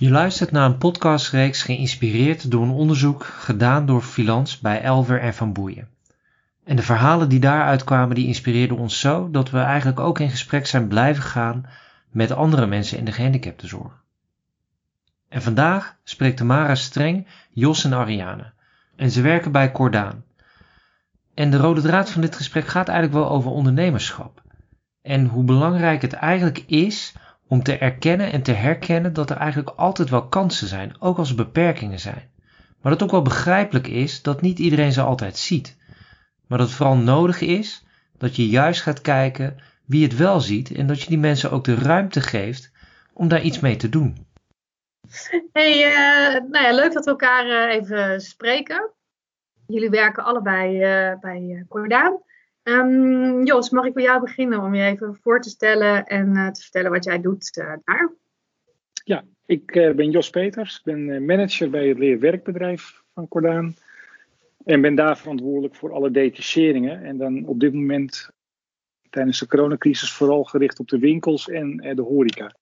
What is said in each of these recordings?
Je luistert naar een podcastreeks geïnspireerd door een onderzoek gedaan door Filans bij Elver en Van Boeien. En de verhalen die daaruit kwamen, die inspireerden ons zo dat we eigenlijk ook in gesprek zijn blijven gaan met andere mensen in de gehandicaptenzorg. En vandaag spreekt Tamara Streng, Jos en Ariane. En ze werken bij Cordaan. En de rode draad van dit gesprek gaat eigenlijk wel over ondernemerschap. En hoe belangrijk het eigenlijk is om te erkennen en te herkennen dat er eigenlijk altijd wel kansen zijn, ook als er beperkingen zijn. Maar dat ook wel begrijpelijk is dat niet iedereen ze altijd ziet. Maar dat het vooral nodig is dat je juist gaat kijken wie het wel ziet en dat je die mensen ook de ruimte geeft om daar iets mee te doen. Hey, uh, nou ja, leuk dat we elkaar uh, even spreken. Jullie werken allebei uh, bij Cordaan. Um, Jos, mag ik bij jou beginnen om je even voor te stellen en uh, te vertellen wat jij doet uh, daar? Ja, ik uh, ben Jos Peters, ik ben manager bij het leerwerkbedrijf van Cordaan. En ben daar verantwoordelijk voor alle detacheringen. En dan op dit moment tijdens de coronacrisis vooral gericht op de winkels en de horeca.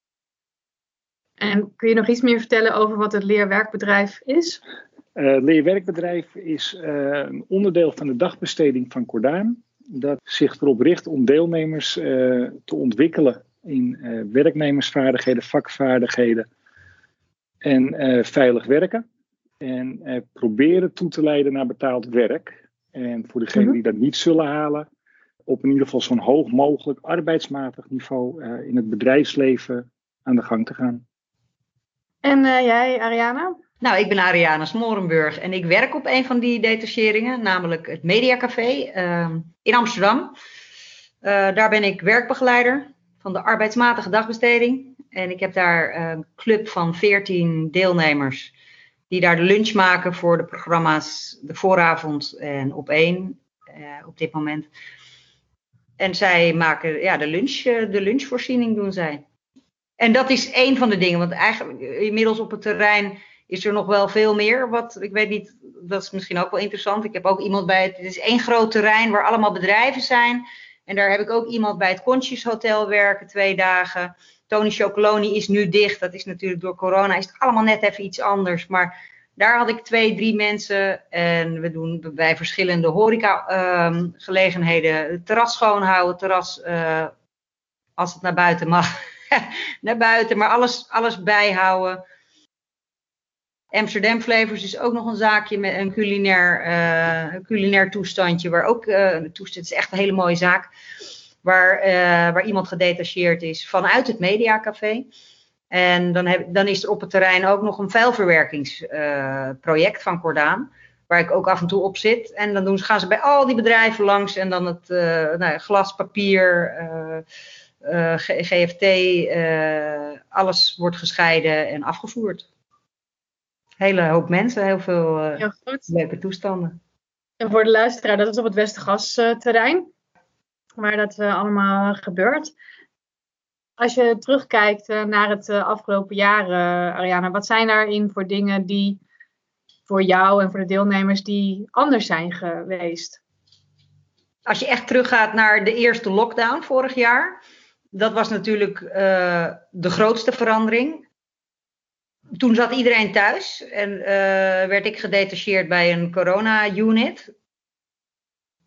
En kun je nog iets meer vertellen over wat het leerwerkbedrijf is? het leerwerkbedrijf is een onderdeel van de dagbesteding van Cordaan dat zich erop richt om deelnemers uh, te ontwikkelen in uh, werknemersvaardigheden, vakvaardigheden en uh, veilig werken. En proberen toe te leiden naar betaald werk. En voor degenen die dat niet zullen halen, op in ieder geval zo'n hoog mogelijk arbeidsmatig niveau in het bedrijfsleven aan de gang te gaan. En jij, Ariana? Nou, ik ben Ariana Smorenburg en ik werk op een van die detacheringen, namelijk het Mediacafé uh, in Amsterdam. Uh, daar ben ik werkbegeleider van de arbeidsmatige dagbesteding. En ik heb daar een club van 14 deelnemers die daar de lunch maken voor de programma's De Vooravond en Op één uh, op dit moment. En zij maken ja, de, lunch, de lunchvoorziening doen zij. En dat is één van de dingen, want eigenlijk inmiddels op het terrein is er nog wel veel meer. Wat ik weet niet, dat is misschien ook wel interessant. Ik heb ook iemand bij het. Het is één groot terrein waar allemaal bedrijven zijn. En daar heb ik ook iemand bij het Conchis Hotel werken, twee dagen. Tony Chocoloni is nu dicht. Dat is natuurlijk door corona. Is het allemaal net even iets anders. Maar daar had ik twee, drie mensen. En we doen bij verschillende horeca-gelegenheden ehm, terras schoonhouden. Terras, uh, als het naar buiten mag, naar buiten. Maar alles, alles bijhouden. Amsterdam Flavors is ook nog een zaakje met een culinair, uh, culinair toestandje. Waar ook, uh, toestand is echt een hele mooie zaak. Waar, uh, waar iemand gedetacheerd is vanuit het Mediacafé. En dan, heb, dan is er op het terrein ook nog een vuilverwerkingsproject van Cordaan. Waar ik ook af en toe op zit. En dan doen ze, gaan ze bij al die bedrijven langs. En dan het nou, glas, papier, GFT. alles wordt gescheiden en afgevoerd hele hoop mensen, heel veel uh, leuke toestanden. En voor de luisteraar, dat is op het Westergasterrein, waar dat uh, allemaal gebeurt. Als je terugkijkt uh, naar het afgelopen jaar, Ariana, wat zijn daarin voor dingen die voor jou en voor de deelnemers die anders zijn geweest? Als je echt teruggaat naar de eerste lockdown vorig jaar, dat was natuurlijk de grootste verandering toen zat iedereen thuis en uh, werd ik gedetacheerd bij een corona-unit.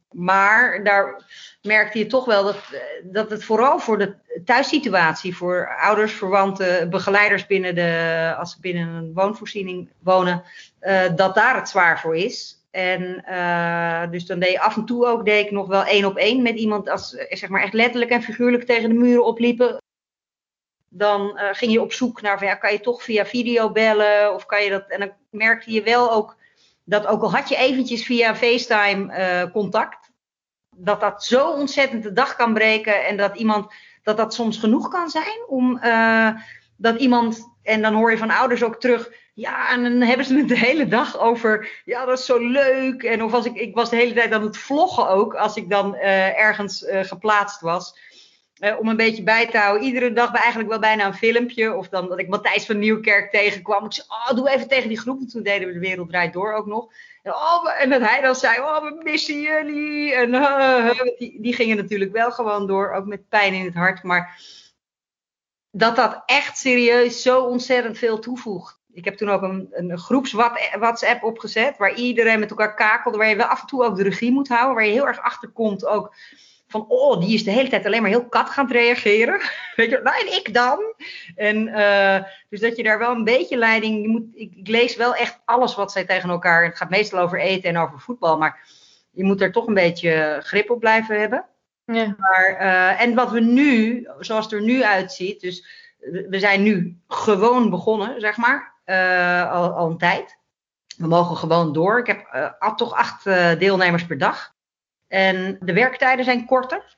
Maar daar merkte je toch wel dat, dat het vooral voor de thuissituatie, voor ouders, verwanten, begeleiders binnen de, als ze binnen een woonvoorziening wonen, uh, dat daar het zwaar voor is. En dus dan deed je af en toe ook, deed ik nog wel één op één met iemand als zeg maar echt letterlijk en figuurlijk tegen de muren opliepen dan uh, ging je op zoek naar, van, ja, kan je toch via video bellen? Of kan je dat, en dan merkte je wel ook, dat ook al had je eventjes via FaceTime uh, contact, dat dat zo ontzettend de dag kan breken en dat iemand, dat dat soms genoeg kan zijn om, uh, dat iemand, en dan hoor je van ouders ook terug, ja, en dan hebben ze het de hele dag over, ja, dat is zo leuk. En of als ik, ik was de hele tijd aan het vloggen ook, als ik dan ergens geplaatst was. Uh, om een beetje bij te houden. Iedere dag eigenlijk wel bijna een filmpje. Of dan dat ik Matthijs van Nieuwkerk tegenkwam. Ik zei, oh, doe even tegen die groep. toen deden we de Wereld Draait Door ook nog. En, oh, en dat hij dan zei, oh, we missen jullie. En uh, die, die gingen natuurlijk wel gewoon door. Ook met pijn in het hart. Maar dat dat echt serieus zo ontzettend veel toevoegt. Ik heb toen ook een, een groeps WhatsApp opgezet, waar iedereen met elkaar kakelde, waar je wel af en toe ook de regie moet houden, waar je heel erg achter komt ook van, oh, die is de hele tijd alleen maar heel kat gaan reageren. Weet je, nou, en ik dan? En uh, dus dat je daar wel een beetje leiding, je moet, ik, ik, lees wel echt alles wat zij tegen elkaar, het gaat meestal over eten en over voetbal, maar je moet er toch een beetje grip op blijven hebben. Ja. Maar, uh, en wat we nu, zoals het er nu uitziet, dus we zijn nu gewoon begonnen, zeg maar, uh, al, al, een tijd. We mogen gewoon door. Ik heb toch acht deelnemers per dag. En de werktijden zijn korter.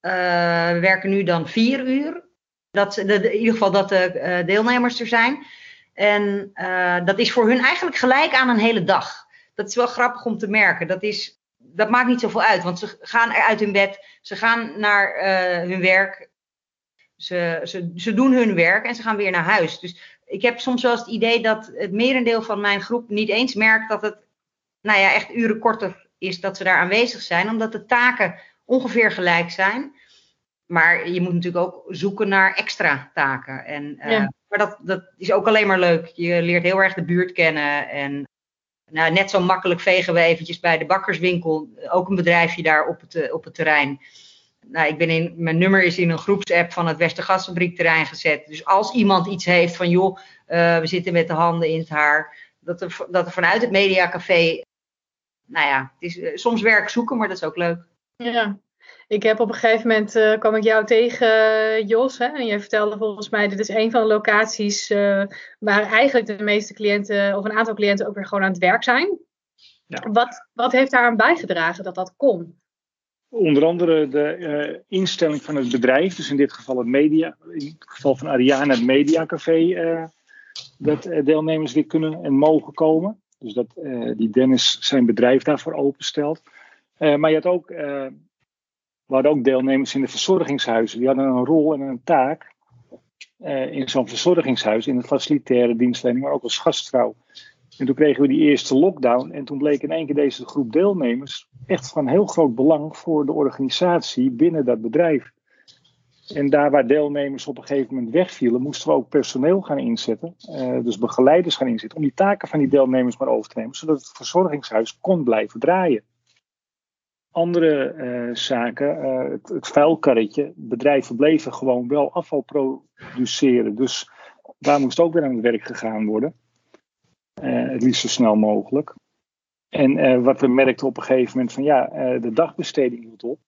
we werken nu dan vier uur. Dat, in ieder geval dat de deelnemers er zijn. En dat is voor hun eigenlijk gelijk aan een hele dag. Dat is wel grappig om te merken. Dat is dat maakt niet zoveel uit, want ze gaan uit hun bed, ze gaan naar hun werk, ze, ze, ze doen hun werk en ze gaan weer naar huis. Dus ik heb soms wel eens het idee dat het merendeel van mijn groep niet eens merkt dat het nou ja, echt uren korter is dat ze daar aanwezig zijn, omdat de taken ongeveer gelijk zijn. Maar je moet natuurlijk ook zoeken naar extra taken. En, uh, ja. Maar dat, dat is ook alleen maar leuk. Je leert heel erg de buurt kennen en nou, net zo makkelijk vegen we eventjes bij de bakkerswinkel, ook een bedrijfje daar op het, eh, op het terrein. Nou, ik ben in, mijn nummer is in een groepsapp van het Westergasfabriek terrein gezet. Dus als iemand iets heeft van joh, uh, we zitten met de handen in het haar. Dat er, dat er vanuit het mediacafé, nou ja, het is uh, soms werk zoeken, maar dat is ook leuk. Ja, ik heb op een gegeven moment uh, kwam ik jou tegen, Jos. Hè, en je vertelde volgens mij, dit is een van de locaties uh, waar eigenlijk de meeste cliënten, of een aantal cliënten, ook weer gewoon aan het werk zijn. Ja. Wat, wat heeft daaraan bijgedragen dat dat kon? Onder andere de uh, instelling van het bedrijf, dus in dit geval het media, in het geval van Ariane, het Mediacafé, dat deelnemers weer kunnen en mogen komen. Dus dat die Dennis zijn bedrijf daarvoor openstelt. maar je had ook we hadden ook deelnemers in de verzorgingshuizen. Die hadden een rol en een taak in zo'n verzorgingshuis, in de facilitaire dienstverlening, maar ook als gastvrouw. En toen kregen we die eerste lockdown. En toen bleek in één keer deze groep deelnemers echt van heel groot belang voor de organisatie binnen dat bedrijf. En daar waar deelnemers op een gegeven moment wegvielen, moesten we ook personeel gaan inzetten. Uh, dus begeleiders gaan inzetten. Om die taken van die deelnemers maar over te nemen. Zodat het verzorgingshuis kon blijven draaien andere uh, zaken, uh, het, vuilkarretje, bedrijven bleven gewoon wel afval produceren. Dus daar moest ook weer aan het werk gegaan worden. Het liefst zo snel mogelijk. En wat we merkten op een gegeven moment van ja, de dagbesteding hield op.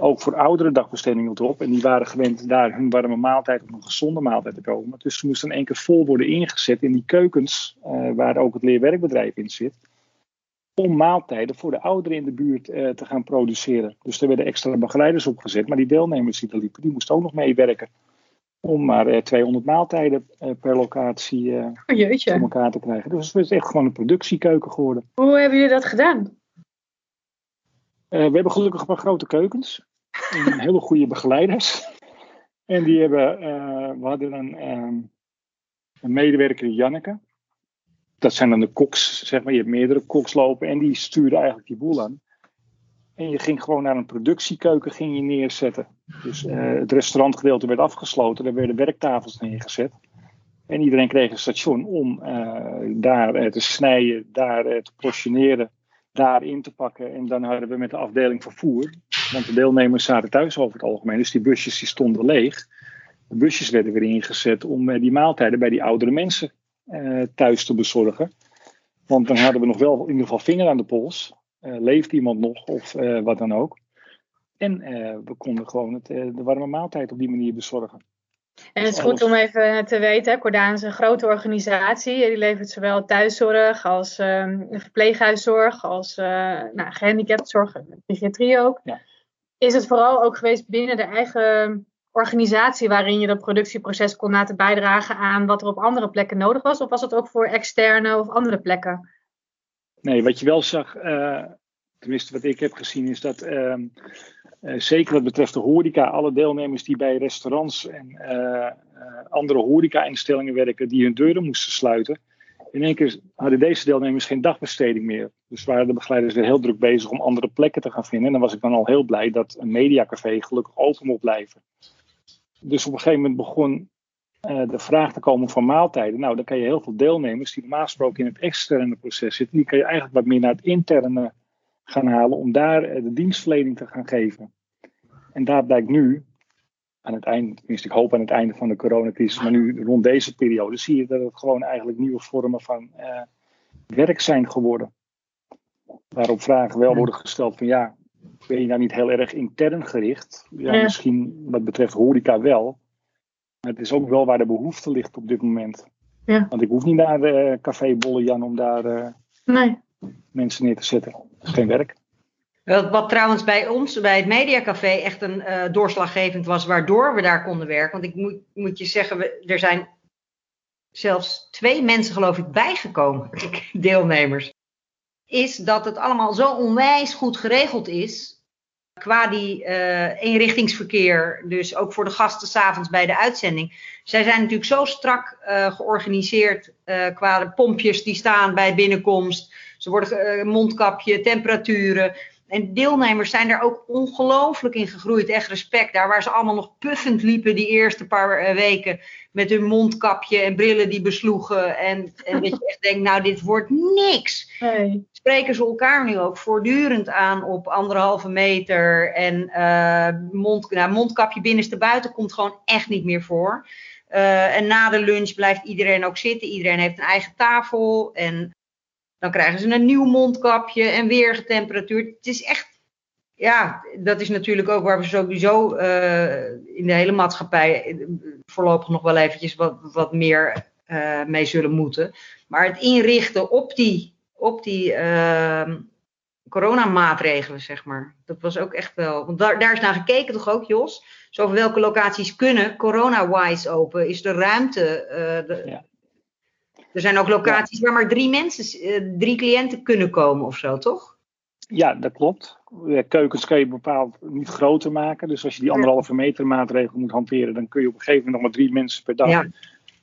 ook voor oudere dagbesteding hield op. En die waren gewend daar hun warme maaltijd of een gezonde maaltijd te komen. Dus ze moesten in één keer vol worden ingezet in die keukens, waar ook het leerwerkbedrijf in zit om maaltijden voor de ouderen in de buurt uh, te gaan produceren. Dus er werden extra begeleiders opgezet, maar die deelnemers die er liepen, die moesten ook nog meewerken. Om maar uh, eh, 200 maaltijden per locatie oh, voor elkaar te krijgen. Dus het is echt gewoon een productiekeuken geworden. Hoe hebben jullie dat gedaan? We hebben gelukkig een paar grote keukens. En hele goede begeleiders. En die hebben, we hadden een, ehm, een medewerker, Janneke dat zijn dan de koks, zeg maar. Je hebt meerdere koks lopen en die stuurden eigenlijk die boel aan. En je ging gewoon naar een productiekeuken ging je neerzetten. Dus uh, het restaurantgedeelte werd afgesloten, er werden werktafels neergezet. En iedereen kreeg een station om daar te snijden, daar te portioneren, daar in te pakken. En dan hadden we met de afdeling vervoer, want de deelnemers zaten thuis over het algemeen, dus die busjes die stonden leeg. De busjes werden weer ingezet om die maaltijden bij die oudere mensen uh, thuis te bezorgen. Want dan hadden we nog wel in ieder geval vinger aan de pols. Uh, leeft iemand nog of wat dan ook. En we konden gewoon het, de warme maaltijd op die manier bezorgen. En het is goed om even te weten, Cordaan is een grote organisatie. Die levert zowel thuiszorg als uh, verpleeghuiszorg, als uh, nou, gehandicaptenzorg, psychiatrie ook. Ja. Is het vooral ook geweest binnen de eigen organisatie waarin je dat productieproces kon laten bijdragen aan wat er op andere plekken nodig was? Of was het ook voor externe of andere plekken? Nee, wat je wel zag, uh, tenminste wat ik heb gezien, is dat uh, uh, zeker wat betreft de horeca, alle deelnemers die bij restaurants en andere horeca-instellingen werken, die hun deuren moesten sluiten. In één keer hadden deze deelnemers geen dagbesteding meer. Dus waren de begeleiders weer heel druk bezig om andere plekken te gaan vinden. En dan was ik dan al heel blij dat een mediacafé gelukkig open mocht blijven. Dus op een gegeven moment begon de vraag te komen van maaltijden. Nou, dan kan je heel veel deelnemers die normaal gesproken in het externe proces zitten, die kan je eigenlijk wat meer naar het interne gaan halen om daar uh, de dienstverlening te gaan geven. En daar blijkt nu, aan het einde, tenminste ik hoop aan het einde van de coronacrisis, maar nu rond deze periode, zie je dat het gewoon eigenlijk nieuwe vormen van uh, werk zijn geworden. Waarop vragen wel worden gesteld van ja, ben je nou niet heel erg intern gericht? Ja, ja. misschien wat betreft horeca wel. Maar het is ook wel waar de behoefte ligt op dit moment. Ja. Want ik hoef niet naar uh, Café Bolle Jan om daar uh, nee. Mensen neer te zetten. Dat is geen werk. Wat, wat, trouwens bij ons, bij het Mediacafé, echt een uh, doorslaggevend was, waardoor we daar konden werken. Want ik moet, moet je zeggen, we, er zijn zelfs twee mensen, geloof ik, bijgekomen, deelnemers. Is dat het allemaal zo onwijs goed geregeld is qua die uh, eenrichtingsverkeer, dus ook voor de gasten s'avonds bij de uitzending. Zij zijn natuurlijk zo strak uh, georganiseerd qua de pompjes die staan bij binnenkomst. Ze worden mondkapje, temperaturen. En deelnemers zijn daar ook ongelooflijk in gegroeid. Echt respect. Daar waar ze allemaal nog puffend liepen die eerste paar weken. Met hun mondkapje en brillen die besloegen. En, en dat je echt denkt, nou dit wordt niks. Nee. Spreken ze elkaar nu ook voortdurend aan op anderhalve meter. En uh, mond, nou, mondkapje binnenste buiten komt gewoon echt niet meer voor. Uh, en na de lunch blijft iedereen ook zitten. Iedereen heeft een eigen tafel. En dan krijgen ze een nieuw mondkapje en weer getemperatuurd. Het is echt, ja, dat is natuurlijk ook waar we sowieso uh, in de hele maatschappij voorlopig nog wel eventjes wat, wat meer uh, mee zullen moeten. Maar het inrichten op die, op die uh, coronamaatregelen, zeg maar. Dat was ook echt wel. Want daar, daar is naar gekeken, toch ook, Jos? Zo welke locaties kunnen corona-wise open? Is de ruimte. Er zijn ook locaties ja. waar maar drie mensen, uh, drie cliënten kunnen komen of zo, toch? Ja, dat klopt. Keukens kan je bepaald niet groter maken. Dus als je die anderhalve meter maatregel moet hanteren, dan kun je op een gegeven moment nog maar drie mensen per dag. Ja.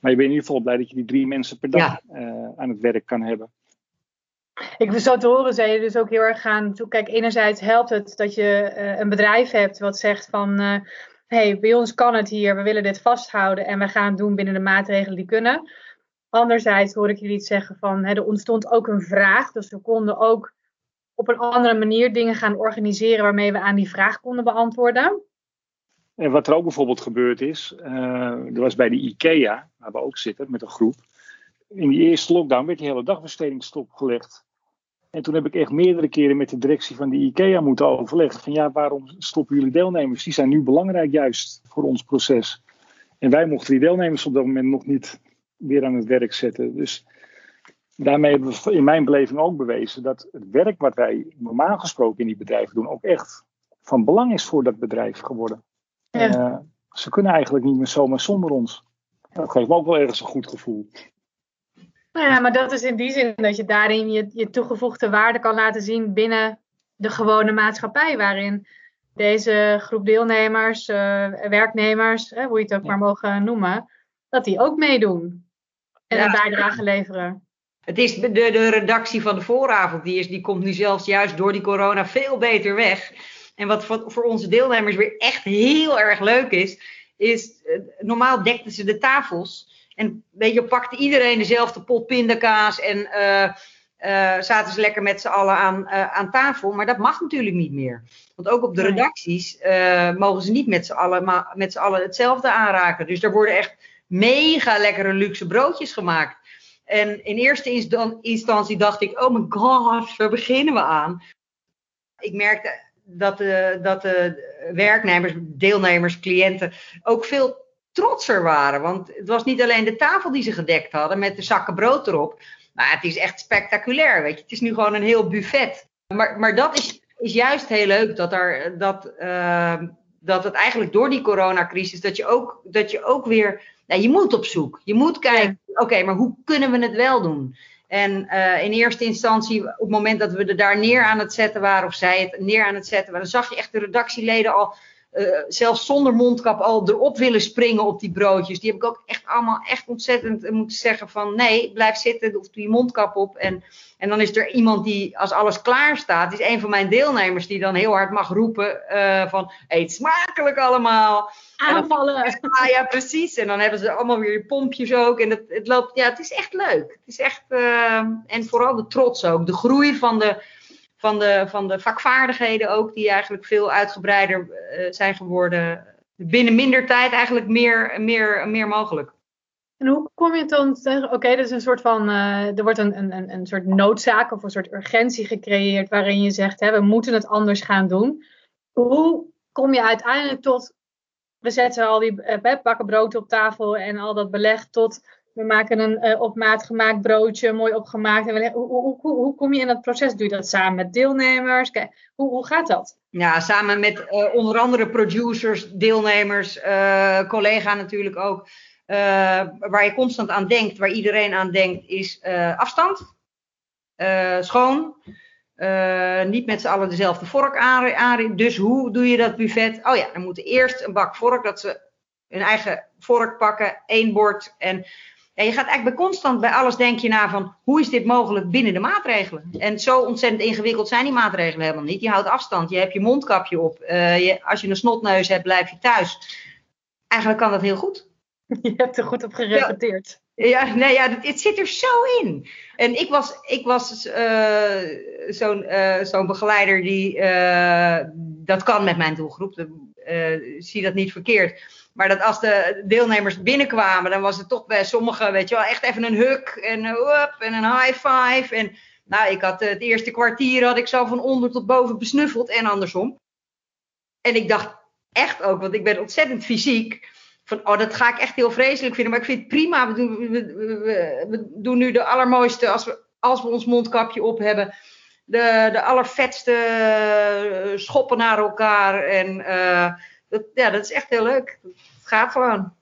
Maar je bent in ieder geval blij dat je die drie mensen per dag ja. uh, aan het werk kan hebben. Ik zo te horen, zei je dus ook heel erg gaan. Kijk, enerzijds helpt het dat je uh, een bedrijf hebt wat zegt van. Uh, hey, bij ons kan het hier, we willen dit vasthouden en we gaan het doen binnen de maatregelen die kunnen. Anderzijds hoor ik jullie iets zeggen van, hè, er ontstond ook een vraag, dus we konden ook op een andere manier dingen gaan organiseren waarmee we aan die vraag konden beantwoorden. En wat er ook bijvoorbeeld gebeurd is, uh, er was bij de IKEA, waar we ook zitten met een groep, in die eerste lockdown werd die hele dagbesteding stopgelegd. En toen heb ik echt meerdere keren met de directie van de IKEA moeten overleggen van ja, waarom stoppen jullie deelnemers? Die zijn nu belangrijk juist voor ons proces. En wij mochten die deelnemers op dat moment nog niet weer aan het werk zetten. Dus daarmee hebben we in mijn beleving ook bewezen dat het werk wat wij normaal gesproken in die bedrijven doen ook echt van belang is voor dat bedrijf geworden. Ja. Uh, ze kunnen eigenlijk niet meer zomaar zonder ons. Dat geeft me ook wel ergens een goed gevoel. Nou ja, maar dat is in die zin dat je daarin je, je toegevoegde waarde kan laten zien binnen de gewone maatschappij, waarin deze groep deelnemers, uh, werknemers, hoe je het ook ja. maar mogen noemen, dat die ook meedoen en een bijdrage leveren. Het is de, de redactie van de vooravond, die, is, die komt nu zelfs juist door die corona veel beter weg. En wat voor, voor onze deelnemers weer echt heel erg leuk is, is uh, normaal dekten ze de tafels. En weet je, pakte iedereen dezelfde pot pindakaas en uh, uh, zaten ze lekker met z'n allen aan, aan tafel. Maar dat mag natuurlijk niet meer. Want ook op de redacties mogen ze niet met z'n allen, met z'n allen hetzelfde aanraken. Dus er worden echt mega lekkere luxe broodjes gemaakt. En in eerste instantie dacht ik, oh my god, waar beginnen we aan? Ik merkte dat de, dat de werknemers, deelnemers, cliënten ook veel trotser waren. Want het was niet alleen de tafel die ze gedekt hadden met de zakken brood erop. Maar het is echt spectaculair, weet je. Het is nu gewoon een heel buffet. Maar, maar dat is, is juist heel leuk, dat, er, dat, uh, dat het eigenlijk door die coronacrisis, dat je ook, dat je ook weer, nou, je moet op zoek. Je moet kijken, oké, okay, maar hoe kunnen we het wel doen? En uh, in eerste instantie, op het moment dat we er daar neer aan het zetten waren, of zij het neer aan het zetten waren, dan zag je echt de redactieleden al eh, zelfs zonder mondkap al erop willen springen op die broodjes. Die heb ik ook echt allemaal echt ontzettend moeten zeggen van nee, blijf zitten of doe je mondkap op. En, en dan is er iemand die als alles klaar staat, is een van mijn deelnemers die dan heel hard mag roepen uh, van eet smakelijk allemaal. Aanvallen. Ah, ja, precies. En dan hebben ze allemaal weer pompjes ook. En het, het loopt, ja, het is echt leuk. Het is echt, uh, en vooral de trots ook. De groei van de, van de, van de vakvaardigheden ook, die eigenlijk veel uitgebreider uh, zijn geworden. Binnen minder tijd eigenlijk meer, meer, meer mogelijk. En hoe kom je dan oké, dat is een soort van, uh, er wordt een, een, een soort noodzaak of een soort urgentie gecreëerd waarin je zegt, hè, we moeten het anders gaan doen. Hoe kom je uiteindelijk tot, we zetten al die uh, bakken brood op tafel en al dat beleg tot we maken een uh, op maat gemaakt broodje, mooi opgemaakt. En hoe, hoe, hoe, hoe, kom je in dat proces? Doe je dat samen met deelnemers? Kijk, hoe, hoe gaat dat? Ja, samen met uh, onder andere producers, deelnemers, uh, collega natuurlijk ook. waar je constant aan denkt, waar iedereen aan denkt, is afstand. schoon. niet met z'n allen dezelfde vork aan. Dus hoe doe je dat buffet? Oh ja, dan moet eerst een bak vork, dat ze hun eigen vork pakken, één bord. En ja, je gaat eigenlijk bij constant bij alles denk je na van hoe is dit mogelijk binnen de maatregelen. En zo ontzettend ingewikkeld zijn die maatregelen helemaal niet. Je houdt afstand, je hebt je mondkapje op. Uh, je, als je een snotneus hebt, blijf je thuis. Eigenlijk kan dat heel goed. Je hebt er goed op gerepeteerd. Ja, ja nee, ja, het, het, zit er zo in. En ik was, ik was uh, zo'n uh, zo'n begeleider die dat kan met mijn doelgroep. zie dat niet verkeerd. Maar dat als de deelnemers binnenkwamen, dan was het toch bij sommigen, weet je wel, echt even een huk en een up en een high five. En nou, ik had het eerste kwartier had ik zo van onder tot boven besnuffeld en andersom. En ik dacht echt ook, want ik ben ontzettend fysiek, van oh, dat ga ik echt heel vreselijk vinden. Maar ik vind het prima, we doen, we, we, doen nu de allermooiste, als we, als we ons mondkapje op hebben, de, de allervetste schoppen naar elkaar. En dat, ja, dat is echt heel leuk. Het gaat gewoon.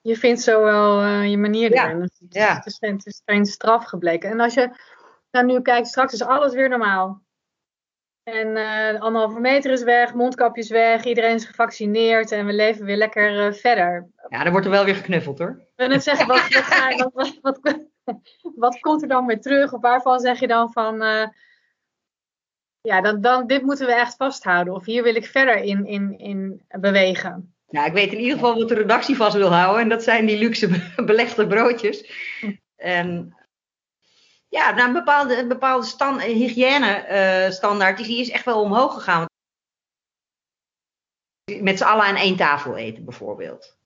Je vindt zo wel uh, je manier ja. erin. Het, ja. het, is, het is geen straf gebleken. En als je nou nu kijkt, straks is alles weer normaal. En uh, anderhalve meter is weg, mondkapjes weg, iedereen is gevaccineerd en we leven weer lekker uh, verder. Ja, dan wordt er wel weer geknuffeld hoor. Ik wil net zeggen, wat, wat, wat, wat, wat, komt er dan weer terug? Of waarvan zeg je dan van, uh, ja, dan, dan, dit moeten we echt vasthouden. Of hier wil ik verder in, in, in bewegen. Nou, ik weet in ieder geval wat de redactie vast wil houden. En dat zijn die luxe belegde broodjes. En ja, nou, een bepaalde, een bepaalde stand, hygiëne uh, standaard die is echt wel omhoog gegaan. Met z'n allen aan één tafel eten bijvoorbeeld.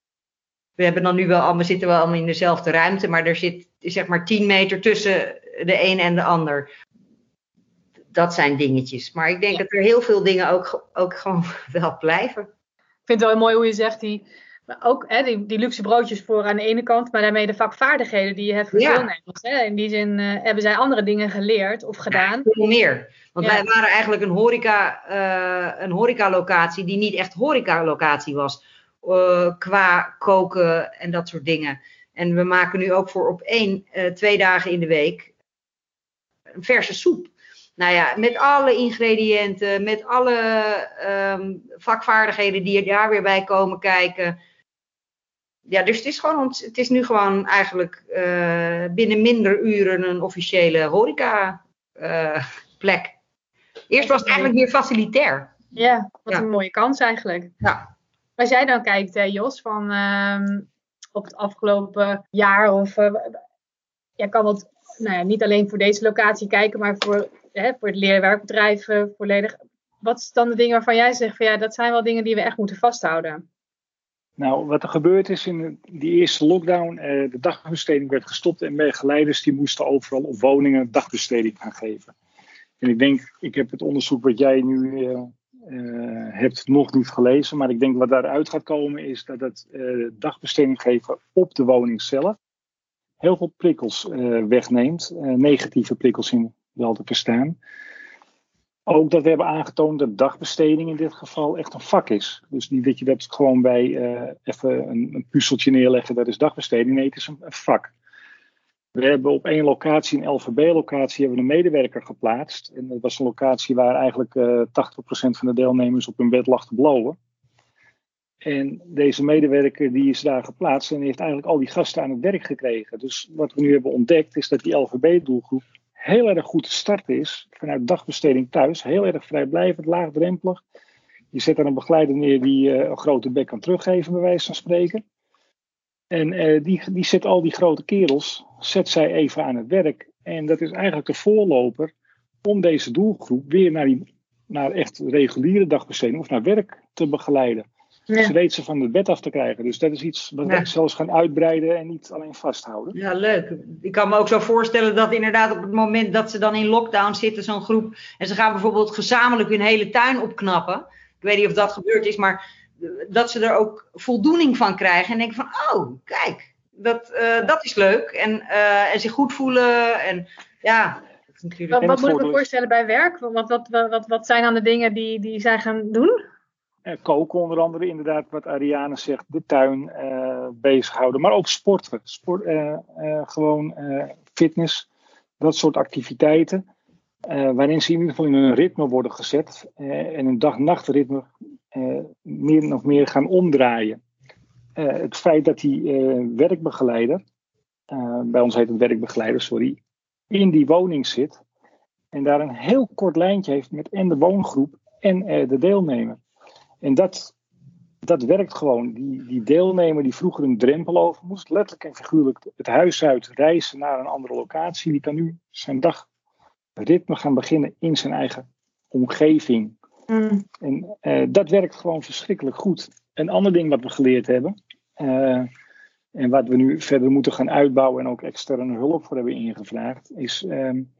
We hebben dan nu wel, we zitten wel allemaal in dezelfde ruimte, maar er zit zeg maar 10 meter tussen de een en de ander. Dat zijn dingetjes. Maar ik denk ja. dat er heel veel dingen ook, ook gewoon wel blijven. Ik vind het wel mooi hoe je zegt, die, ook hè, die, die, luxe broodjes voor aan de ene kant, maar daarmee de vakvaardigheden die je hebt voor deelnemers. Hè. In die zin eh, hebben zij andere dingen geleerd of gedaan. Veel meer. Want Ja. wij waren eigenlijk een horeca, eh, een horecalocatie die niet echt horecalocatie was. eh, qua koken en dat soort dingen. En we maken nu ook voor op één, twee dagen in de week een verse soep. Nou ja, met alle ingrediënten, met alle ehm, vakvaardigheden die er daar weer bij komen kijken. Ja, dus het is, gewoon, het is nu gewoon eigenlijk eh, binnen minder uren een officiële horeca eh, plek. Eerst was het eigenlijk meer facilitair. Ja, wat Ja. een mooie kans eigenlijk. Ja. Als jij dan kijkt, hè, Jos, van ehm, op het afgelopen jaar of eh, jij kan dat nou ja, niet alleen voor deze locatie kijken, maar voor, hè, voor het leerwerkbedrijf volledig. Wat is dan de dingen waarvan jij zegt van ja, dat zijn wel dingen die we echt moeten vasthouden? Nou, wat er gebeurd is in die eerste lockdown, eh, de dagbesteding werd gestopt en begeleiders die moesten overal op woningen dagbesteding gaan geven. En ik denk, ik heb het onderzoek wat jij nu eh, eh, hebt nog niet gelezen, maar ik denk wat daaruit gaat komen is dat het dagbesteding geven op de woning zelf heel veel prikkels wegneemt, negatieve prikkels in wel te verstaan. Ook dat we hebben aangetoond dat dagbesteding in dit geval echt een vak is. Dus niet dat je dat gewoon bij eh, even een, een puzzeltje neerleggen, dat is dagbesteding. Nee, het is een, vak. We hebben op één locatie, een LVB-locatie, hebben we een medewerker geplaatst. En dat was een locatie waar eigenlijk eh 80% van de deelnemers op hun bed lag te blowen. En deze medewerker die is daar geplaatst en heeft eigenlijk al die gasten aan het werk gekregen. Dus wat we nu hebben ontdekt is dat die LVB-doelgroep heel erg goed te starten is vanuit dagbesteding thuis. Heel erg vrijblijvend, laagdrempelig. Je zet daar een begeleider neer die uh, een grote bek kan teruggeven, bij wijze van spreken. En uh, die, die zet al die grote kerels, zet zij even aan het werk. En dat is eigenlijk de voorloper om deze doelgroep weer naar, die, naar echt reguliere dagbesteding of naar werk te begeleiden. Ja. Ze weet ze van het bed af te krijgen. Dus dat is iets wat ja. we zelfs gaan uitbreiden en niet alleen vasthouden. Ja, leuk. Ik kan me ook zo voorstellen dat inderdaad op het moment dat ze dan in lockdown zitten, zo'n groep, en ze gaan bijvoorbeeld gezamenlijk hun hele tuin opknappen. Ik weet niet of dat gebeurd is, maar dat ze er ook voldoening van krijgen. En denken van, oh, kijk, dat, uh, dat is leuk. En, uh, en zich goed voelen. En ja, wat, wat moet ik me voorstellen bij werk? Wat, wat, wat, wat zijn dan de dingen die, die zij gaan doen? Eh, koken onder andere, inderdaad, wat Ariane zegt, de tuin uh, bezighouden. Maar ook sporten, sport, uh, gewoon fitness, dat soort activiteiten. waarin ze in ieder geval in een ritme worden gezet en een dag-nachtritme meer nog meer gaan omdraaien. het feit dat die werkbegeleider, bij ons heet het werkbegeleider, sorry, in die woning zit en daar een heel kort lijntje heeft met en de woongroep en de deelnemer. En dat, dat werkt gewoon. Die, die deelnemer die vroeger een drempel over moest, letterlijk en figuurlijk het huis uit reizen naar een andere locatie, die kan nu zijn dagritme gaan beginnen in zijn eigen omgeving. Mm. En uh, dat werkt gewoon verschrikkelijk goed. Een ander ding wat we geleerd hebben, uh, en wat we nu verder moeten gaan uitbouwen en ook externe hulp voor hebben ingevraagd, is um,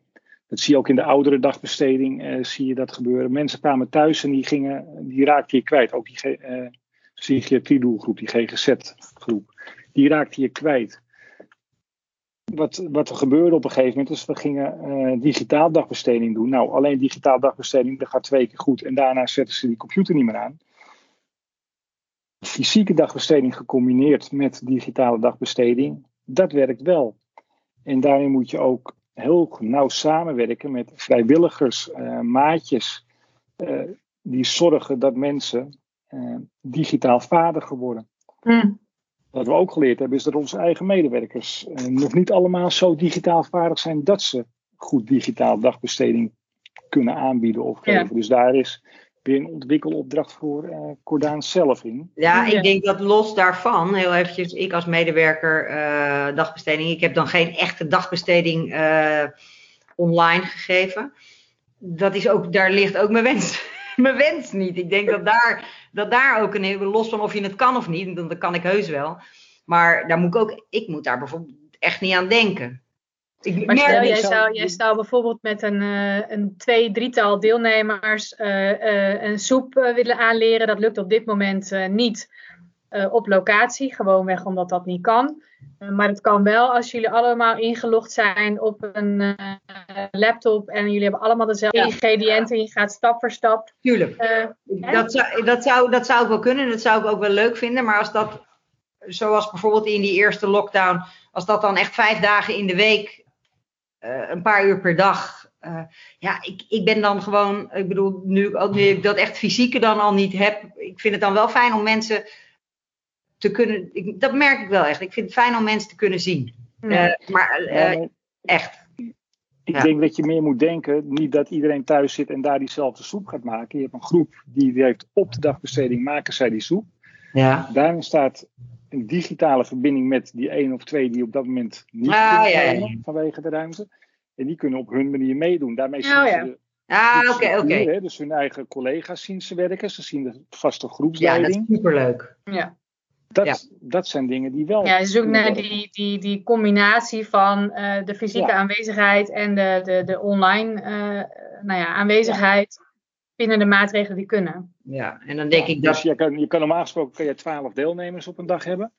dat zie je ook in de oudere dagbesteding, uh, zie je dat gebeuren. Mensen kwamen thuis en die, gingen, die raakten je kwijt. Ook die uh, psychiatrie-doelgroep, die GGZ-groep. Die raakte je kwijt. Wat, wat er gebeurde op een gegeven moment is, we gingen uh, digitaal dagbesteding doen. Nou, alleen digitaal dagbesteding, dat gaat twee keer goed. En daarna zetten ze die computer niet meer aan. Fysieke dagbesteding gecombineerd met digitale dagbesteding, dat werkt wel. En daarin moet je ook heel nauw samenwerken met vrijwilligers, uh, maatjes, uh, die zorgen dat mensen uh, digitaal vaardiger worden. Mm. Wat we ook geleerd hebben is dat onze eigen medewerkers nog niet allemaal zo digitaal vaardig zijn dat ze goed digitaal dagbesteding kunnen aanbieden of geven. Ja. Dus daar is weer een ontwikkelopdracht voor uh, Cordaan zelf in. Ja, ik denk dat los daarvan, heel eventjes, ik als medewerker uh, dagbesteding, ik heb dan geen echte dagbesteding uh, online gegeven. Dat is ook, daar ligt ook mijn wens, mijn wens niet. Ik denk dat daar, dat daar ook een los van of je het kan of niet, dat kan ik heus wel. Maar daar moet ik ook, ik moet daar bijvoorbeeld echt niet aan denken. Ik, maar stel, jij zou, jij zou bijvoorbeeld met een, uh, een twee, drietal deelnemers uh, uh, een soep willen aanleren. Dat lukt op dit moment niet op locatie, gewoonweg omdat dat niet kan. maar het kan wel als jullie allemaal ingelogd zijn op een laptop en jullie hebben allemaal dezelfde ja. ingrediënten. Je gaat stap voor stap. Tuurlijk. dat, zou, dat, zou, dat zou ik wel kunnen, dat zou ik ook wel leuk vinden. Maar als dat, zoals bijvoorbeeld in die eerste lockdown, als dat dan echt vijf dagen in de week een paar uur per dag. Uh, ja, ik, ik ben dan gewoon, ik bedoel, nu, ook nu ik dat echt fysieke dan al niet heb, ik vind het dan wel fijn om mensen te kunnen, ik, dat merk ik wel echt. Ik vind het fijn om mensen te kunnen zien. Uh, maar echt. Ik ja. denk dat je meer moet denken, niet dat iedereen thuis zit en daar diezelfde soep gaat maken. Je hebt een groep die, die heeft op de dagbesteding maken zij die soep. Ja. Daarin staat een digitale verbinding met die één of twee die op dat moment niet ah, kunnen ja, ja. vanwege de ruimte. En die kunnen op hun manier meedoen. Daarmee zien oh, ze Ah, oké, oké. Okay, okay. Dus hun eigen collega's zien ze werken. Ze zien de vaste groepsleiding. Ja, dat is superleuk. Ja. Dat, ja. dat zijn dingen die wel. Ja, zoekt naar die, die, die combinatie van uh, de fysieke ja. aanwezigheid en de, de, de online uh, nou ja, aanwezigheid binnen de maatregelen die kunnen. Ja, en dan denk ja, ik dat... Dus je kan, je kan normaal gesproken kan je 12 deelnemers op een dag hebben.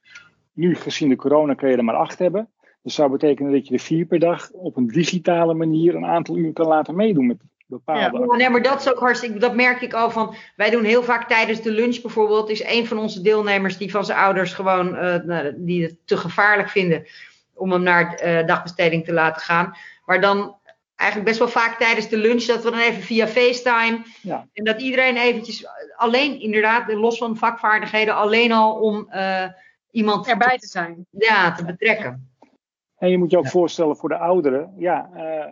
Nu, gezien de corona, kun je er maar acht hebben. Dat zou betekenen dat je er vier per dag op een digitale manier een aantal uur kan laten meedoen met bepaalde. Ja, nee, maar dat is ook hartstikke. Dat merk ik al van. Wij doen heel vaak tijdens de lunch bijvoorbeeld. Is een van onze deelnemers die van zijn ouders gewoon. Uh, die het te gevaarlijk vinden om hem naar uh, dagbesteding te laten gaan. Maar dan eigenlijk best wel vaak tijdens de lunch dat we dan even via FaceTime. Ja. En dat iedereen eventjes alleen, inderdaad, los van vakvaardigheden, alleen al om uh, iemand erbij te zijn. Ja, te betrekken. En je moet je ook Ja. voorstellen voor de ouderen, ja, eh,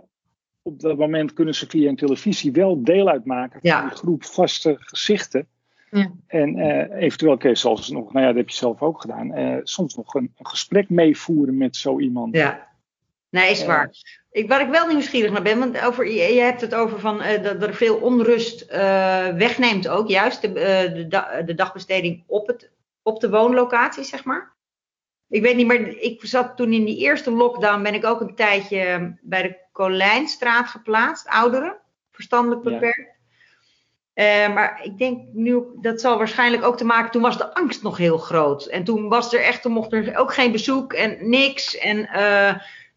op dat moment kunnen ze via een televisie wel deel uitmaken van Ja. die groep vaste gezichten. Ja. En eh, eventueel kun je zelfs nog, nou ja, dat heb je zelf ook gedaan, eh, soms nog een, een gesprek meevoeren met zo iemand. Ja. Nee, is waar. Ik, waar ik wel nieuwsgierig naar ben, want over, je, je hebt het over van, eh, dat, er veel onrust eh, wegneemt ook, juist de, eh, de, da- de dagbesteding op, het, op de woonlocatie, zeg maar. Ik weet niet, maar ik zat toen in die eerste lockdown, ben ik ook een tijdje bij de Colijnstraat geplaatst, ouderen, verstandelijk beperkt. Maar ik denk nu, dat zal waarschijnlijk ook te maken, toen was de angst nog heel groot. En toen was er echt, toen mocht er ook geen bezoek en niks. En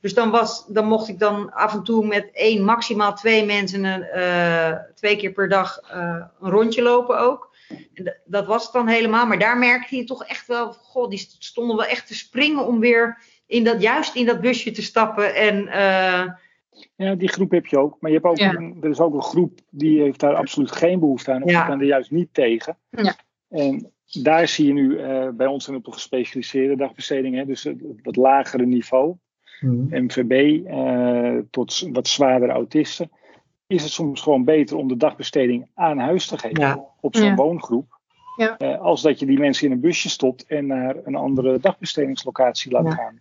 dus dan, was, dan mocht ik dan af en toe met één, maximaal twee mensen eh, twee keer per dag eh, een rondje lopen ook. En dat was het dan helemaal. Maar daar merkte je toch echt wel, goh, die stonden wel echt te springen om weer in dat, juist in dat busje te stappen. En eh, Ja, die groep heb je ook. Maar je hebt ook Ja. een, er is ook een groep die heeft daar absoluut geen behoefte aan. Of Ja. die kan er juist niet tegen. Ja. En daar zie je nu eh, bij ons en op de gespecialiseerde dagbesteding, hè, dus het, lagere niveau, MVB eh, tot wat zwaardere autisten, is het soms gewoon beter om de dagbesteding aan huis te geven Ja. op zo'n Ja. woongroep. Ja. Eh, als dat je die mensen in een busje stopt en naar een andere dagbestedingslocatie laat Ja. gaan.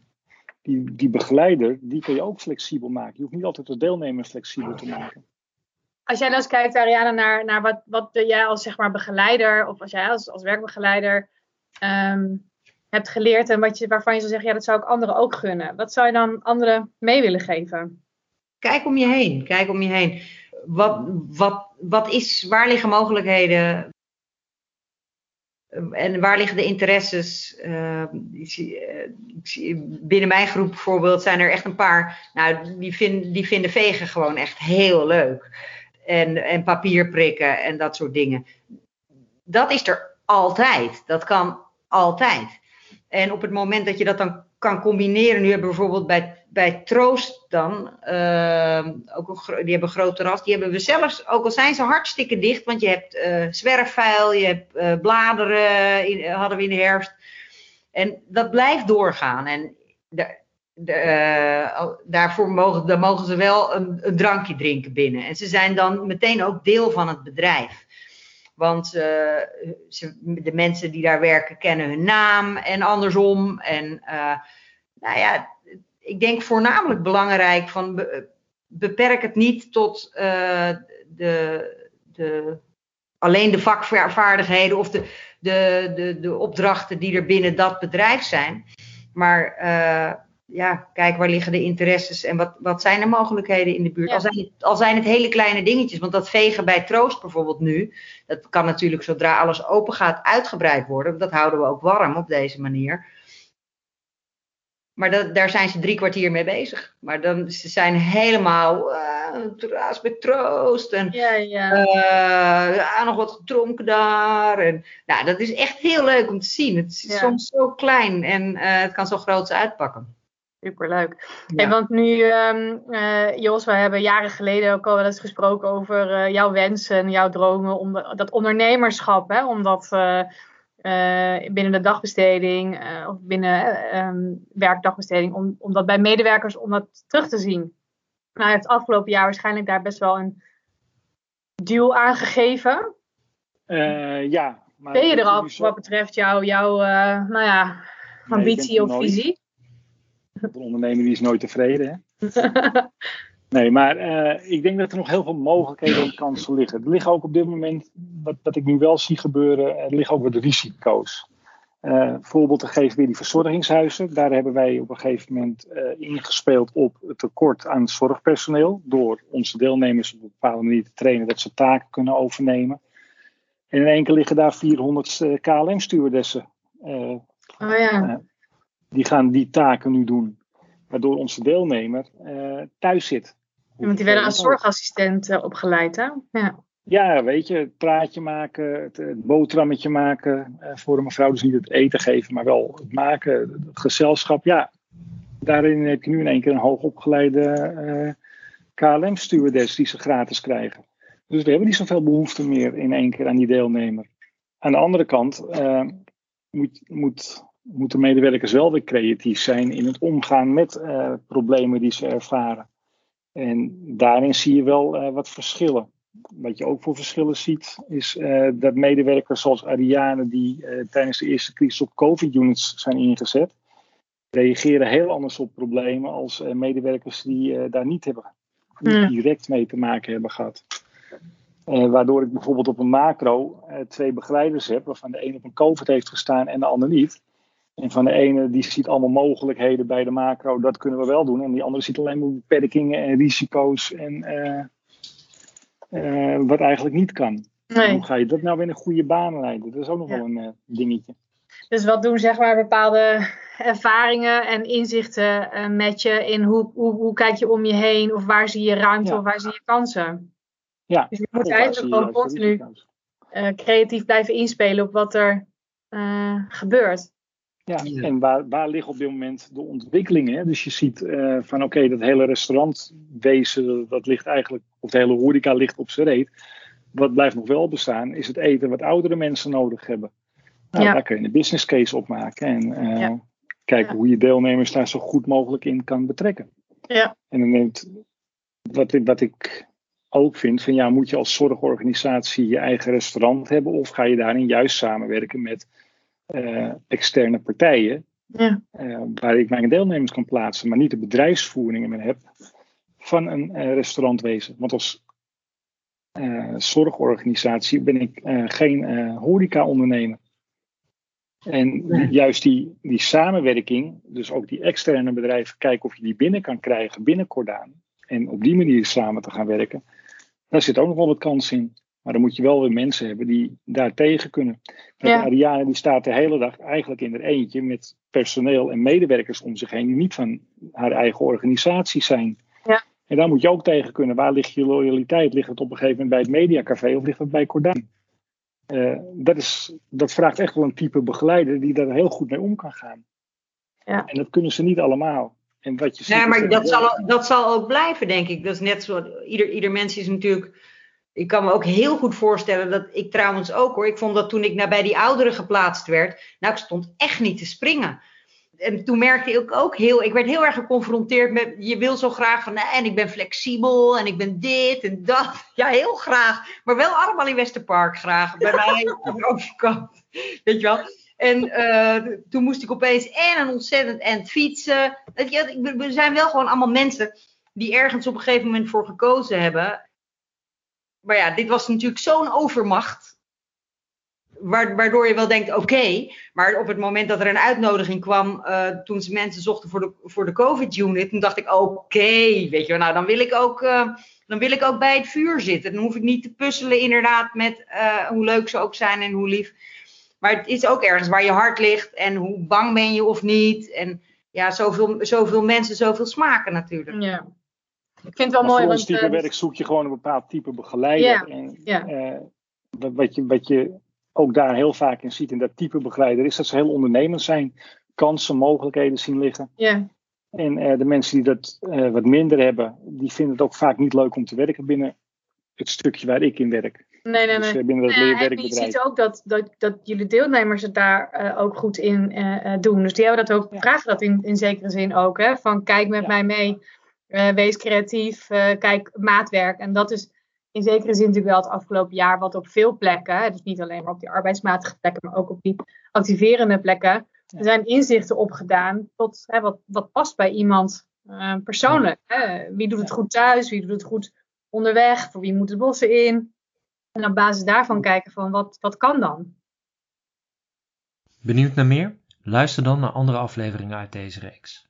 Die, die begeleider, die kun je ook flexibel maken. Je hoeft niet altijd de deelnemer flexibel te maken. Als jij dan eens kijkt, Ariana, naar, naar wat, wat jij als zeg maar, begeleider of als jij als, als werkbegeleider ehm, hebt geleerd en wat je, waarvan je zou zeggen, ja, dat zou ik anderen ook gunnen. Wat zou je dan anderen mee willen geven? kijk om je heen. Kijk om je heen. Wat, wat, wat is, waar liggen mogelijkheden? En waar liggen de interesses? Eh, eh, zie- binnen mijn groep bijvoorbeeld zijn er echt een paar. Nou, die, vind, die vinden vegen gewoon echt heel leuk. En, en papier prikken en dat soort dingen. Dat is er altijd. Dat kan altijd. En op het moment dat je dat dan kan combineren. Nu hebben we bijvoorbeeld bij, bij Troost dan. eh, ook een, die hebben een terras. Die hebben we zelfs, ook al zijn ze hartstikke dicht. Want je hebt eh zwerfvuil, je hebt eh, bladeren, in, hadden we in de herfst. En dat blijft doorgaan. En de, de, daarvoor mogen, dan mogen ze wel een drankje drinken binnen. En ze zijn dan meteen ook deel van het bedrijf. Want eh, ze, de mensen die daar werken kennen hun naam en andersom. En eh, nou ja, ik denk voornamelijk belangrijk van be- beperk het niet tot eh, de, de, alleen de vakvaardigheden of de, de, de, de opdrachten die er binnen dat bedrijf zijn. Maar ja, kijk waar liggen de interesses en wat, wat zijn de mogelijkheden in de buurt. Ja. Al, zijn het, al zijn het hele kleine dingetjes, want dat vegen bij Troost bijvoorbeeld nu, dat kan natuurlijk zodra alles open gaat uitgebreid worden. Dat houden we ook warm op deze manier. Maar dat, daar zijn ze drie kwartier mee bezig. Maar dan, ze zijn helemaal uh, terras met troost. En Ja, ja. uh, ja, nog wat gedronken daar. En, nou, dat is echt heel leuk om te zien. Het is Ja. soms zo klein en uh, het kan zo groot uitpakken. Superleuk. Ja. Hey, want nu, um, uh, Jos, we hebben jaren geleden ook al wel eens gesproken over uh, jouw wensen en jouw dromen. Om de, dat ondernemerschap, hè, om dat uh, binnen de dagbesteding of binnen um, werkdagbesteding, om, om dat bij medewerkers om dat terug te zien. Nou, je hebt afgelopen jaar waarschijnlijk daar best wel een duw aan gegeven. ja. Maar ben je er al wat betreft jouw, jouw nou ja, ambitie nee, of visie? Een ondernemer die is nooit tevreden. Hè? nee, maar uh, ik denk dat er nog heel veel mogelijkheden en kansen liggen. Er liggen ook op dit moment, wat, wat ik nu wel zie gebeuren, er liggen ook wat risico's. Uh, voorbeeld te geven weer die verzorgingshuizen. Daar hebben wij op een gegeven moment uh, ingespeeld op het tekort aan zorgpersoneel. Door onze deelnemers op een bepaalde manier te trainen dat ze taken kunnen overnemen. En in één keer liggen daar 400 uh, KLM-stewardessen. oh ja die gaan die taken nu doen. Waardoor onze deelnemer uh, thuis zit. Ja, want die werden als zorgassistent uh, opgeleid, hè? Ja. ja, weet je, het praatje maken, het, het boterhammetje maken. Uh, voor een mevrouw dus niet het eten geven, maar wel het maken, het gezelschap. Ja, daarin heb je nu in één keer een hoogopgeleide KLM-stewardess die ze gratis krijgen. Dus we hebben niet zoveel behoefte meer in één keer aan die deelnemer. Aan de andere kant moet, moet, moeten medewerkers wel weer creatief zijn in het omgaan met uh, problemen die ze ervaren. En daarin zie je wel uh, wat verschillen. Wat je ook voor verschillen ziet, is dat medewerkers zoals Ariane, die tijdens de eerste crisis op COVID-units zijn ingezet, reageren heel anders op problemen als medewerkers die daar niet hebben niet direct mee te maken hebben gehad. Uh, waardoor ik bijvoorbeeld op een macro uh, twee begeleiders heb, waarvan de ene op een COVID heeft gestaan en de ander niet. En van de ene die ziet allemaal mogelijkheden bij de macro, dat kunnen we wel doen. En die andere ziet alleen maar beperkingen en risico's en uh, wat eigenlijk niet kan. Nee. Hoe ga je dat nou weer in een goede baan leiden? Dat is ook nog ja. wel een dingetje. Dus wat doen zeg maar bepaalde ervaringen en inzichten met je in hoe, hoe, hoe, kijk je om je heen of waar zie je ruimte ja. of waar zie je kansen. Ja. Dus je moet eigenlijk gewoon continu creatief blijven inspelen op wat er gebeurt. Ja, en waar, waar liggen op dit moment de ontwikkelingen? Hè? Dus je ziet van oké, okay, dat hele restaurantwezen, dat ligt eigenlijk, of de hele horeca ligt op zijn reet. Wat blijft nog wel bestaan, is het eten wat oudere mensen nodig hebben. Nou, ja. Daar kun je een business case op maken. En uh, ja. kijken hoe je deelnemers daar zo goed mogelijk in kan betrekken. Ja. En dan neemt, wat, wat ik ook vind, van ja, moet je als zorgorganisatie je eigen restaurant hebben of ga je daarin juist samenwerken met uh, externe partijen ja. uh, waar ik mijn deelnemers kan plaatsen, maar niet de bedrijfsvoeringen meer heb van een uh, restaurantwezen. Want als zorgorganisatie ben ik geen horeca-ondernemer. En juist die, die samenwerking, dus ook die externe bedrijven, kijken of je die binnen kan krijgen binnen Cordaan. En op die manier samen te gaan werken. Daar zit ook nog wel wat kans in. Maar dan moet je wel weer mensen hebben die daar tegen kunnen. Ja. Ariane die staat de hele dag eigenlijk in er eentje met personeel en medewerkers om zich heen die niet van haar eigen organisatie zijn. Ja. En daar moet je ook tegen kunnen. Waar ligt je loyaliteit? Ligt het op een gegeven moment bij het mediacafé of ligt het bij Cordaan? Uh, dat, is, dat vraagt echt wel een type begeleider die daar heel goed mee om kan gaan. Ja. En dat kunnen ze niet allemaal. En wat je ziet, nee, maar dat, zal, dat zal ook blijven, denk ik. Dat is net zo. Ieder, ieder mens is natuurlijk. Ik kan me ook heel goed voorstellen dat ik trouwens ook hoor. Ik vond dat toen ik naar bij die ouderen geplaatst werd. Nou, ik stond echt niet te springen en toen merkte ik ook heel, ik werd heel erg geconfronteerd met, je wil zo graag van, nee, en ik ben flexibel en ik ben dit en dat. Ja, heel graag, maar wel allemaal in Westerpark graag, bij mij aan de overkant, weet je wel. En uh, toen moest ik opeens en een ontzettend end fietsen. We zijn wel gewoon allemaal mensen die ergens op een gegeven moment voor gekozen hebben. Maar ja, dit was natuurlijk zo'n overmacht waardoor je wel denkt, oké, maar op het moment dat er een uitnodiging kwam, uh, toen ze mensen zochten voor de, voor de COVID-unit, toen dacht ik, oké, weet je wel, nou dan wil ik ook, uh, dan wil ik ook bij het vuur zitten. Dan hoef ik niet te puzzelen inderdaad met uh, hoe leuk ze ook zijn en hoe lief. Maar het is ook ergens waar je hart ligt en hoe bang ben je of niet. En ja, zoveel, zoveel mensen, zoveel smaken natuurlijk. Ja. Ik vind het wel maar mooi. Voor ons type werk zoek je gewoon een bepaald type begeleider. En, ja. wat, je, wat je ook daar heel vaak in ziet in dat type begeleider, is dat ze heel ondernemend zijn, kansen, mogelijkheden zien liggen. Ja. En uh, de mensen die dat wat minder hebben, die vinden het ook vaak niet leuk om te werken binnen het stukje waar ik in werk. Nee, nee, dus, nee. Binnen dat ja, leerwerkbedrijf. Je ziet ook dat, dat, dat jullie deelnemers het daar ook goed in doen. Dus die hebben dat ook, vragen dat in, in zekere zin ook. Hè? Van kijk met ja. mij mee, wees creatief, kijk maatwerk. En dat is in zekere zin natuurlijk wel het afgelopen jaar wat op veel plekken, dus niet alleen maar op die arbeidsmatige plekken, maar ook op die activerende plekken, er zijn inzichten opgedaan tot hè, wat, wat past bij iemand uh, persoonlijk. Hè? Wie doet het goed thuis, wie doet het goed onderweg, voor wie moet het bossen in. En op basis daarvan kijken van wat, wat kan dan. Benieuwd naar meer? Luister dan naar andere afleveringen uit deze reeks.